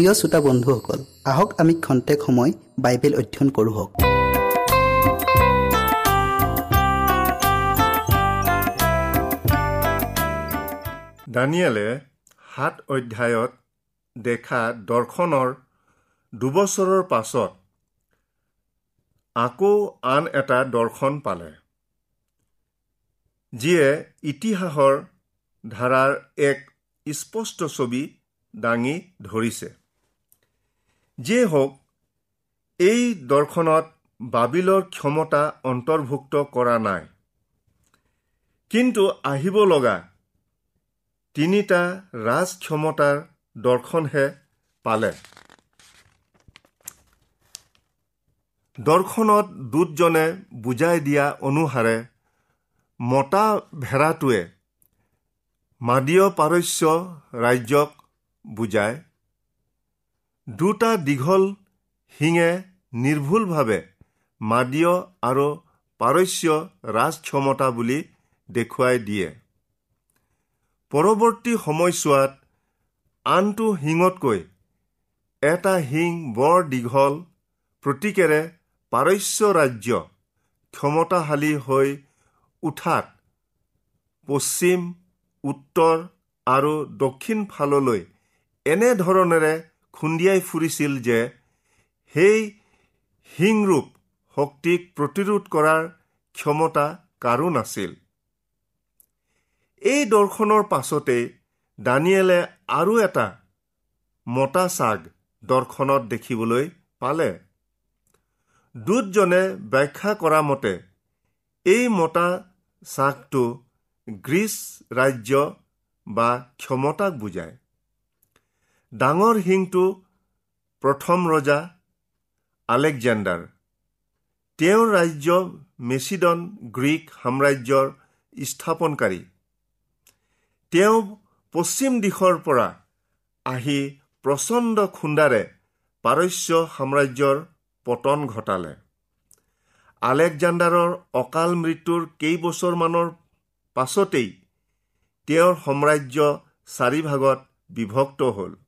প্ৰিয় শ্ৰোতা বন্ধুসকল আহক আমি খন্তেক সময় বাইবেল অধ্যয়ন কৰোঁ হওক। দানিয়েলে সাত অধ্যায়ত দেখা দৰ্শনৰ দুবছৰৰ পাছত আকৌ আন এটা দৰ্শন পালে যিয়ে ইতিহাসৰ ধাৰাৰ এক স্পষ্ট ছবি দাঙি ধৰিছে। যিয়ে হওক এই দৰ্শনত বাবিলৰ ক্ষমতা অন্তৰ্ভুক্ত কৰা নাই। কিন্তু আহিব লগা তিনিটা ৰাজ ক্ষমতাৰ দৰ্শনহে পালে। দৰ্শনত দূতজনে বুজাই দিয়া অনুসাৰে মতা ভেড়াটোৱে মাদীয় পাৰস্য ৰাজ্যক বুজায়। দুটা দীঘল শিঙে নিৰ্ভুলভাৱে মাদীয় আৰু পাৰস্য ৰাজ ক্ষমতা বুলি দেখুৱাই দিয়ে। পৰৱৰ্তী সময়ছোৱাত আনটো শিঙতকৈ এটা শিং বৰ দীঘল প্ৰতীকেৰে পাৰস্য ৰাজ্য ক্ষমতাশালী হৈ উঠাত পশ্চিম উত্তৰ আৰু দক্ষিণ ফাললৈ এনেধৰণেৰে খুন্দিয়াই ফুৰিছিল যে সেই হিংৰূপ শক্তিক প্ৰতিৰোধ কৰাৰ ক্ষমতা কাৰো নাছিল। এই দৰ্শনৰ পাছতেই দানিয়েলে আৰু এটা মতা চাগ দৰ্শনত দেখিবলৈ পালে। দূতজনে ব্যাখ্যা কৰা মতে এই মতা চাগটো গ্ৰীচ ৰাজ্য বা ক্ষমতাক বুজায়। ডাঙৰ শিংটো প্ৰথম ৰজা আলেকজেণ্ডাৰ। তেওঁৰ ৰাজ্য মেচিডন গ্ৰীক সাম্ৰাজ্যৰ স্থাপনকাৰী। তেওঁ পশ্চিম দিশৰ পৰা আহি প্ৰচণ্ড খুন্দাৰে পাৰস্য সাম্ৰাজ্যৰ পতন ঘটালে। আলেকজাণ্ডাৰৰ অকাল মৃত্যুৰ কেইবছৰমানৰ পাছতেই তেওঁৰ সাম্ৰাজ্য চাৰিভাগত বিভক্ত হ'ল।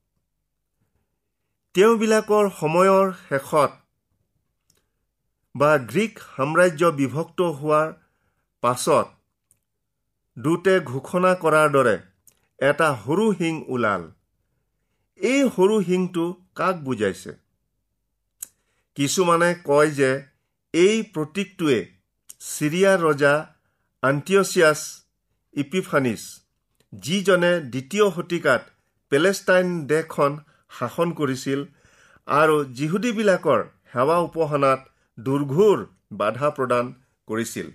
তেওঁবিলাকৰ সময়ৰ শেষত বা গ্ৰীক সাম্ৰাজ্য বিভক্ত হোৱাৰ পাছত দুটে ঘোষণা কৰাৰ দৰে এটা সৰু শিং ওলাল। এই সৰু শিংটো কাক বুজাইছে? কিছুমানে কয় যে এই প্ৰতীকটোৱে চিৰিয়াৰ ৰজা আণ্টিয়চিয়াছ ইপিফানিছ যিজনে দ্বিতীয় শতিকাত পেলেষ্টাইন দেশখন শাসন কৰিছিল আৰু যিহুদীবিলাকৰ সেৱা উপাসনাত দুৰ্ঘোৰ বাধা প্ৰদান কৰিছিল।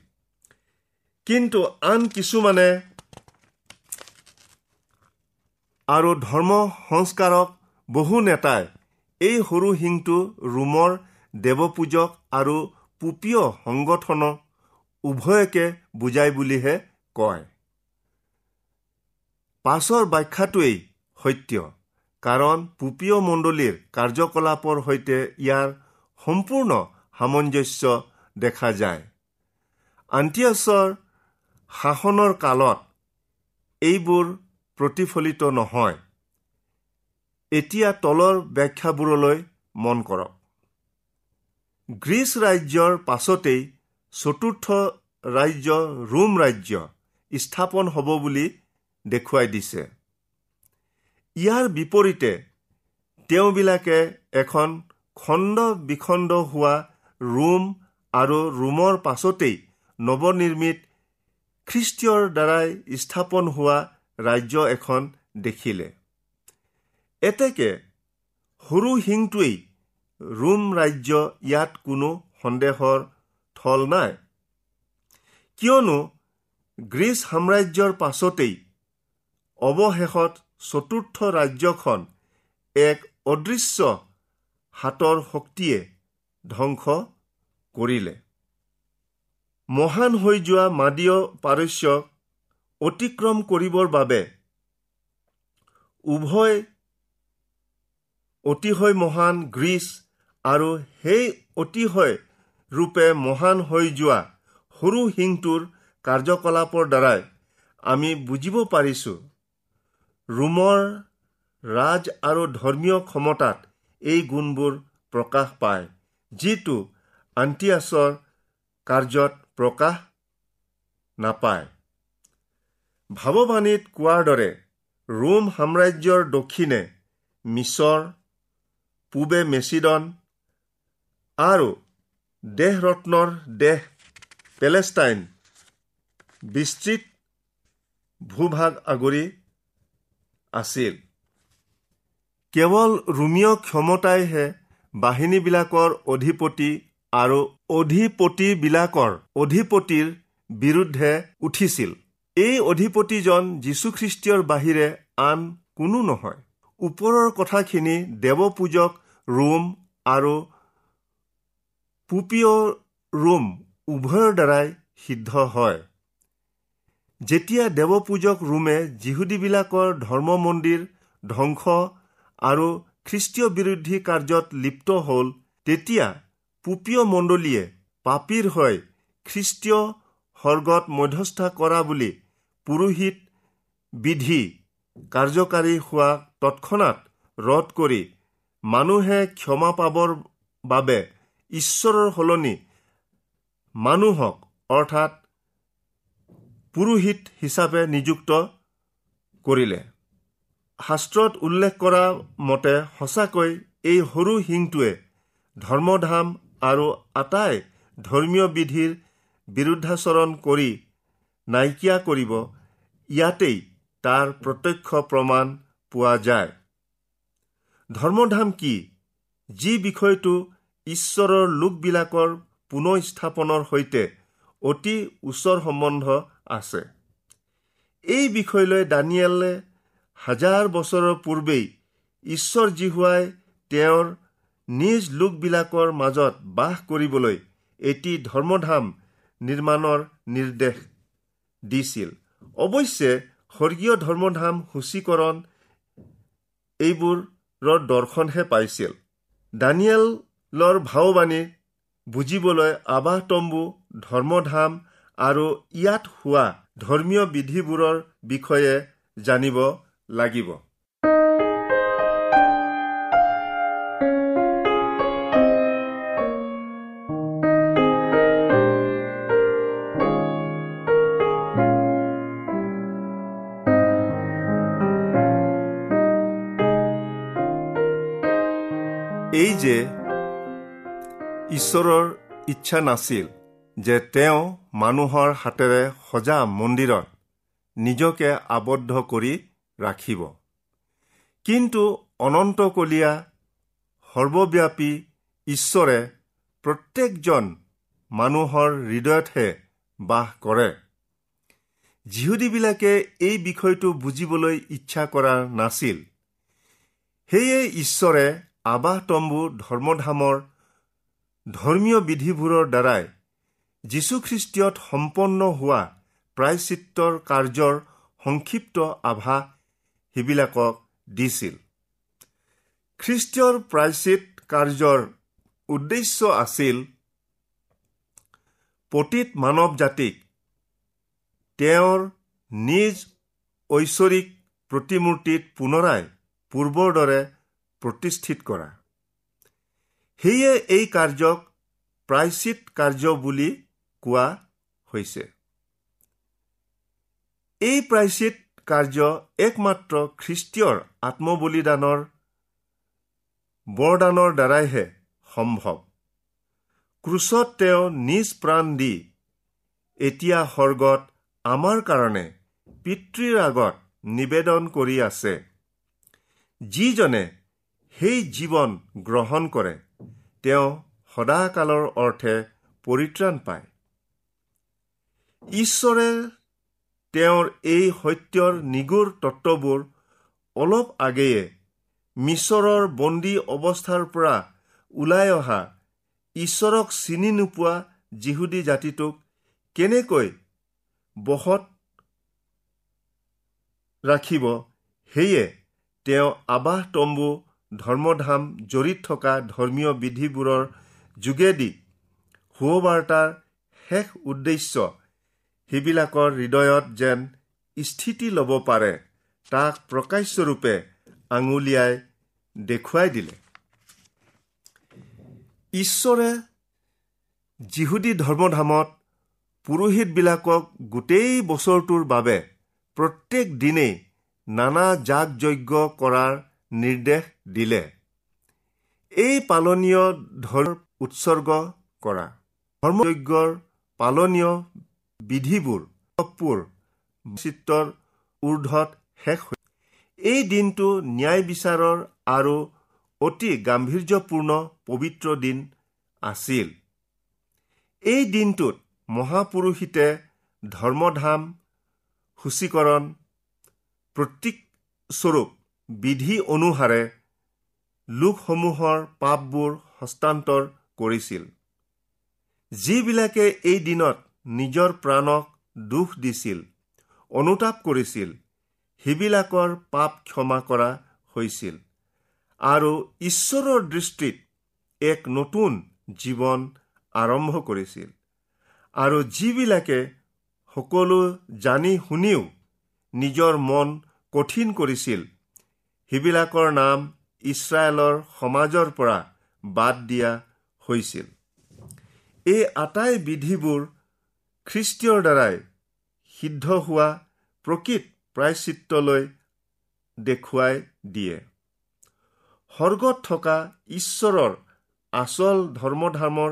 কিন্তু আন কিছুমানে আৰু ধৰ্ম সংস্কাৰক বহু নেতাই এই সৰু শিংটো ৰোমৰ দেৱপূজক আৰু পুপীয় সংগঠনক উভয়কে বুজাই বুলিহে কয়। পাছৰ ব্যাখ্যাটোৱেই সত্য। কাৰণ পুপীয় মণ্ডলীৰ কাৰ্যকলাপৰ সৈতে ইয়াৰ সম্পূৰ্ণ সামঞ্জস্য দেখা যায়। আন্তিয়াছৰ শাসনৰ কালত এইবোৰ প্ৰতিফলিত নহয়। এতিয়া তলৰ ব্যাখ্যাবোৰলৈ মন কৰক। গ্ৰীচ ৰাজ্যৰ পাছতেই চতুৰ্থ ৰাজ্য ৰোম ৰাজ্য স্থাপন হ'ব বুলি দেখুৱাই দিছে। ইয়াৰ বিপৰীতে তেওঁবিলাকে এখন খণ্ড বিখণ্ড হোৱা ৰোম আৰু ৰোমৰ পাছতেই নৱনিৰ্মিত খ্ৰীষ্টীয়ৰ দ্বাৰাই স্থাপন হোৱা ৰাজ্য এখন দেখিলে। এতেকে সৰু শিংটোৱেই ৰোম ৰাজ্য ইয়াত কোনো সন্দেহৰ থল নাই। কিয়নো গ্ৰীচ সাম্ৰাজ্যৰ পাছতেই অৱশেষত চতুৰ্থ ৰাজ্যখন এক অদৃশ্য হাতৰ শক্তিয়ে ধ্বংস কৰিলে। মহান হৈ যোৱা মাদীয় পাৰস্যক অতিক্ৰম কৰিবৰ বাবে উভয় অতিশয় মহান গ্ৰীচ আৰু সেই অতিশয় ৰূপে মহান হৈ যোৱা সৰু শিংটোৰ কাৰ্যকলাপৰ দ্বাৰাই আমি বুজিব পাৰিছোঁ। ৰোমৰ ৰাজ আৰু ধৰ্মীয় ক্ষমতাত এই গুণবোৰ প্ৰকাশ পায় যিটো আন্তিয়াছৰ কাৰ্যত প্ৰকাশ নাপায়। ভাৱবাণীত কোৱাৰ দৰে ৰোম সাম্ৰাজ্যৰ দক্ষিণে মিছৰ পূবে মেচিডন আৰু দেহৰত্নৰ দেশ পেলেষ্টাইন বিস্তৃত ভূভাগ আগুৰি আছিল। কেৱল ৰোমীয় ক্ষমতাইহে বাহিনীবিলাকৰ অধিপতি আৰু অধিপতিবিলাকৰ অধিপতিৰ বিৰুদ্ধে উঠিছিল। এই অধিপতিজন যীশুখ্ৰীষ্টীয়ৰ বাহিৰে আন কোনো নহয়। ওপৰৰ কথাখিনি দেৱপূজক ৰোম আৰু পুপীয় ৰোম উভয়ৰ দ্বাৰাই সিদ্ধ হয়। যেতিয়া দেৱপূজক ৰোমে যিহুদীবিলাকৰ ধৰ্ম মন্দিৰ ধ্বংস আৰু খ্ৰীষ্টীয় বিৰোধী কাৰ্যত লিপ্ত হ'ল তেতিয়া পুপীয় মণ্ডলীয়ে পাপীৰ হৈ খ্ৰীষ্টীয় সৰ্গত মধ্যস্থা কৰা বুলি পুৰোহিত বিধি কাৰ্যকাৰী হোৱা তৎক্ষণাত ৰদ কৰি মানুহে ক্ষমা পাবৰ বাবে ঈশ্বৰৰ সলনি মানুহক অৰ্থাৎ পুৰোহিত হিচাপে নিযুক্ত কৰিলে। শাস্ত্ৰত উল্লেখ কৰা মতে সঁচাকৈ এই সৰু শিংটোৱে ধৰ্মধাম আৰু আটাই ধৰ্মীয় বিধিৰ বিৰুদ্ধাচৰণ কৰি নাইকিয়া কৰিব ইয়াতেই তাৰ প্ৰত্যক্ষ প্ৰমাণ পোৱা যায়। ধৰ্মধাম কি? যি বিষয়টো ঈশ্বৰৰ লোকবিলাকৰ পুনৰ স্থাপনৰ সৈতে অতি ওচৰ সম্বন্ধ আছে। এই বিষয়লৈ দানিয়েলে হাজাৰ বছৰৰ পূৰ্বেই ঈশ্বৰ জিহুৱাই তেওঁৰ নিজ লোকবিলাকৰ মাজত বাস কৰিবলৈ এটি ধৰ্মধাম নিৰ্মাণৰ নিৰ্দেশ দিছিল। অৱশ্যে স্বৰ্গীয় ধৰ্মধাম সূচীকৰণ এইবোৰৰ দৰ্শনহে পাইছিল। দানিয়েল লৰ ভাওবাণী বুজিবলৈ আবাহ তম্বু ধৰ্মধাম আৰু ইয়াত হোৱা ধৰ্মীয় বিধিবোৰৰ বিষয়ে জানিব লাগিব। এই যে ঈশ্বৰৰ ইচ্ছা নাছিল যে তেওঁ মানুহৰ হাতেৰে সজা মন্দিৰত নিজকে আবদ্ধ কৰি ৰাখিব। কিন্তু অনন্তকলীয়া সৰ্বব্যাপী ঈশ্বৰে প্ৰত্যেকজন মানুহৰ হৃদয়তহে বাস কৰে। যিহুদীবিলাকে এই বিষয়টো বুজিবলৈ ইচ্ছা কৰা নাছিল। সেয়ে ঈশ্বৰে আবাহ তম্বু ধৰ্মধামৰ ধৰ্মীয় বিধিবোৰৰ দ্বাৰাই যীশুখ্ৰীষ্টীয়ত সম্পন্ন হোৱা প্ৰায়চিত্ৰৰ কাৰ্যৰ সংক্ষিপ্ত আভাস সেইবিলাকক দিছিল। খ্ৰীষ্টীয়ৰ প্ৰায়চিত কাৰ্যৰ উদ্দেশ্য আছিল পতীত মানৱ জাতিক তেওঁৰ নিজ ঐশ্বৰিক প্ৰতিমূৰ্তিত পুনৰাই পূৰ্বৰ দৰে প্ৰতিষ্ঠিত কৰা। সেয়ে এই কাৰ্যক প্ৰায়চিত কাৰ্য বুলি কোৱা হৈছে। এই প্ৰায়চিত কাৰ্য একমাত্ৰ খ্ৰীষ্টীয়ৰ আত্মবলিদানৰ বৰদানৰ দ্বাৰাইহে সম্ভৱ। ক্ৰুচত তেওঁ নিজ প্ৰাণ দি এতিয়া সৰ্গত আমাৰ কাৰণে পিতৃৰ আগত নিবেদন কৰি আছে যিজনে সেই জীৱন গ্ৰহণ কৰে তেওঁ সদাকালৰ অৰ্থে পৰিত্ৰাণ পায়। ঈশ্বৰে তেওঁৰ এই সত্যৰ নিগুৰ তত্ববোৰ অলপ আগেয়ে মিছৰৰ বন্দী অৱস্থাৰ পৰা ওলাই অহা ঈশ্বৰক চিনি নোপোৱা যিহুদী জাতিটোক কেনেকৈ বশত ৰাখিব সেয়ে তেওঁ আবাহ তম্বু ধৰ্মধাম জড়িত থকা ধৰ্মীয় বিধিবোৰৰ যোগেদি সুবাৰ্তাৰ শেষ উদ্দেশ্য সেইবিলাকৰ হৃদয়ত যেন স্থিতি ল'ব পাৰে তাক প্ৰকাশ্যৰূপে আঙুলিয়াই দেখুৱাই দিলে। ঈশ্বৰে যিহুদী ধৰ্মধামত পুৰোহিতবিলাকক গোটেই বছৰটোৰ বাবে প্ৰত্যেক দিনেই নানা যাগ যজ্ঞ কৰাৰ নিৰ্দেশ দিলে। এই পালনীয় ধৰ্ম উৎসৰ্গ কৰা ধৰ্মযজ্ঞৰ পালনীয় বিধিবোৰ চিত্ৰৰ ঊৰ্ধত শেষ হৈ এই দিনটো ন্যায় বিচাৰৰ আৰু অতি গাম্ভীৰ্যপূৰ্ণ পবিত্ৰ দিন আছিল। এই দিনটোত মহাপুৰুষিতে ধৰ্মধাম সূচীকৰণ প্ৰতীকস্বৰূপ বিধি অনুসাৰে লোকসমূহৰ পাপবোৰ হস্তান্তৰ কৰিছিল। যিবিলাকে এই দিনত নিজৰ প্ৰাণক দুখ দিছিল অনুতাপ কৰিছিল সেইবিলাকৰ পাপ ক্ষমা কৰা হৈছিল আৰু ঈশ্বৰৰ দৃষ্টিত এক নতুন জীৱন আৰম্ভ কৰিছিল। আৰু যিবিলাকে সকলো জানি শুনিও নিজৰ মন কঠিন কৰিছিল সেইবিলাকৰ নাম ইছৰাইলৰ সমাজৰ পৰা বাদ দিয়া হৈছিল। এই আটাই বিধিবোৰ খ্ৰীষ্টীয়ৰ দ্বাৰাই সিদ্ধ হোৱা প্ৰকৃত প্ৰায়চিত্ৰলৈ দেখুৱাই দিয়ে। স্বৰ্গত থকা ঈশ্বৰৰ আচল ধৰ্মধামৰ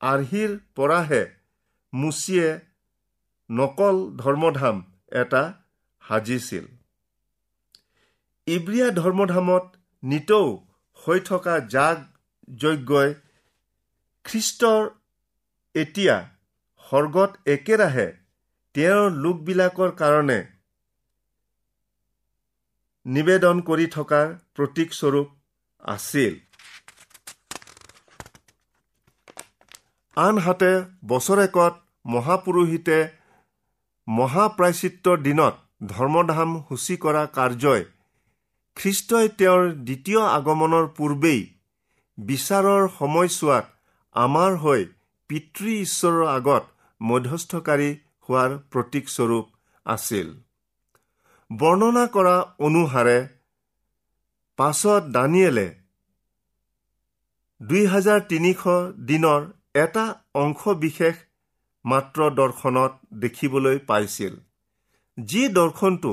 আৰ্হিৰ পৰাহে মুচিয়ে নকল ধৰ্মধাম এটা সাজিছিল। ইব্ৰিয়া ধৰ্মধামত নিতৌ হৈ থকা জাগ যজ্ঞই খ্ৰীষ্টৰ এতিয়া স্বৰ্গত একেৰাহে তেওঁৰ লোকবিলাকৰ কাৰণে নিবেদন কৰি থকাৰ প্ৰতীকস্বৰূপ আছিল। আনহাতে বছৰেকত মহাপুৰোহিতে মহাপ্ৰাচিত্ৰৰ দিনত ধৰ্মধাম সূচী কৰা কাৰ্যই খ্ৰীষ্টই তেওঁৰ দ্বিতীয় আগমনৰ পূৰ্বেই বিচাৰৰ সময়ছোৱাত আমাৰ হৈ পিতৃ ঈশ্বৰৰ আগত মধ্যস্থকাৰী হোৱাৰ প্ৰতীকস্বৰূপ আছিল। বৰ্ণনা কৰা অনুসাৰে পাছত দানিয়েলে দুই হাজাৰ তিনিশ দিনৰ এটা অংশ বিশেষ মাত্ৰ দৰ্শনত দেখিবলৈ পাইছিল যি দৰ্শনটো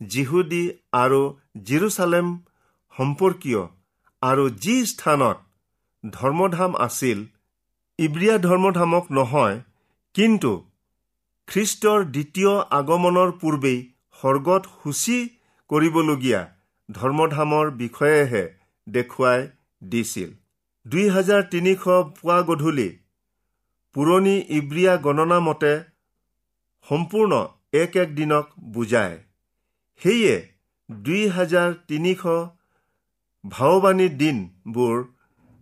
জিহুদী আৰু জিৰচালেম সম্পৰ্কীয় আৰু যি স্থানত ধৰ্মধাম আছিল ইব্ৰিয়া ধৰ্মধামক নহয় কিন্তু খ্ৰীষ্টৰ দ্বিতীয় আগমনৰ পূৰ্বেই স্বৰ্গত সূচী কৰিবলগীয়া ধৰ্মধামৰ বিষয়েহে দেখুৱাই দিছিল। দুই হাজাৰ তিনিশ পুৱা গধূলি পুৰণি ইব্ৰিয়া গণনা মতে সম্পূৰ্ণ এক এক দিনক বুজায়। সেয়ে দুই হাজাৰ তিনিশ ভাওবাণী দিনবোৰ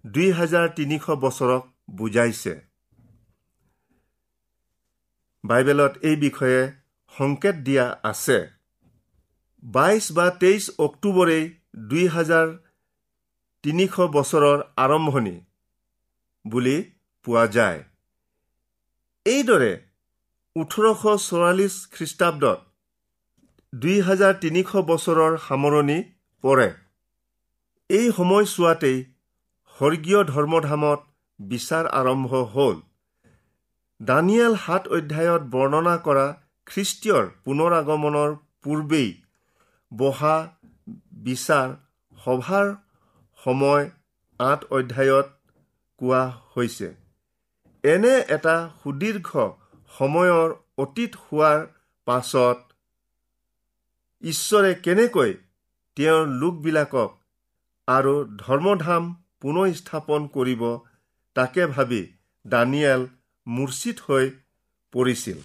দুই হাজাৰ তিনিশ বছৰক বুজাইছে। বাইবেলত এই বিষয়ে সংকেত দিয়া আছে। বাইছ বা তেইছ অক্টোবৰেই দুই হাজাৰ তিনিশ বছৰৰ আৰম্ভণি বুলি পোৱা যায়। এইদৰে ওঠৰশ চৌৰাল্লিছ খ্ৰীষ্টাব্দত দুই হাজাৰ তিনিশ বছৰৰ সামৰণি পৰে। এই সময়ছোৱাতেই স্বৰ্গীয় ধৰ্মধামত বিচাৰ আৰম্ভ হ'ল। দানিয়েল সাত অধ্যায়ত বৰ্ণনা কৰা খ্ৰীষ্টীয়ৰ পুনৰ আগমনৰ পূৰ্বেই বহা বিচাৰ সভাৰ সময় আঠ অধ্যায়ত কোৱা হৈছে। এনে এটা সুদীৰ্ঘ সময়ৰ অতীত হোৱাৰ পাছত ঈশ্বৰে কেনেকৈ তেওঁৰ লোকবিলাকক আৰু ধৰ্মধাম পুনঃস্থাপন কৰিব তাকে ভাবি দানিয়েল মূৰ্ছিত হৈ পৰিছিল।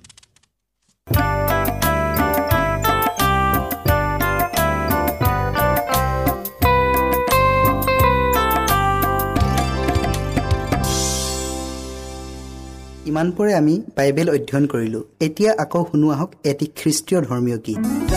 ইমানপৰে আমি বাইবেল অধ্যয়ন কৰিলোঁ। এতিয়া আকৌ শুনো আহক এটি খ্ৰীষ্টীয় ধৰ্মীয় গীত।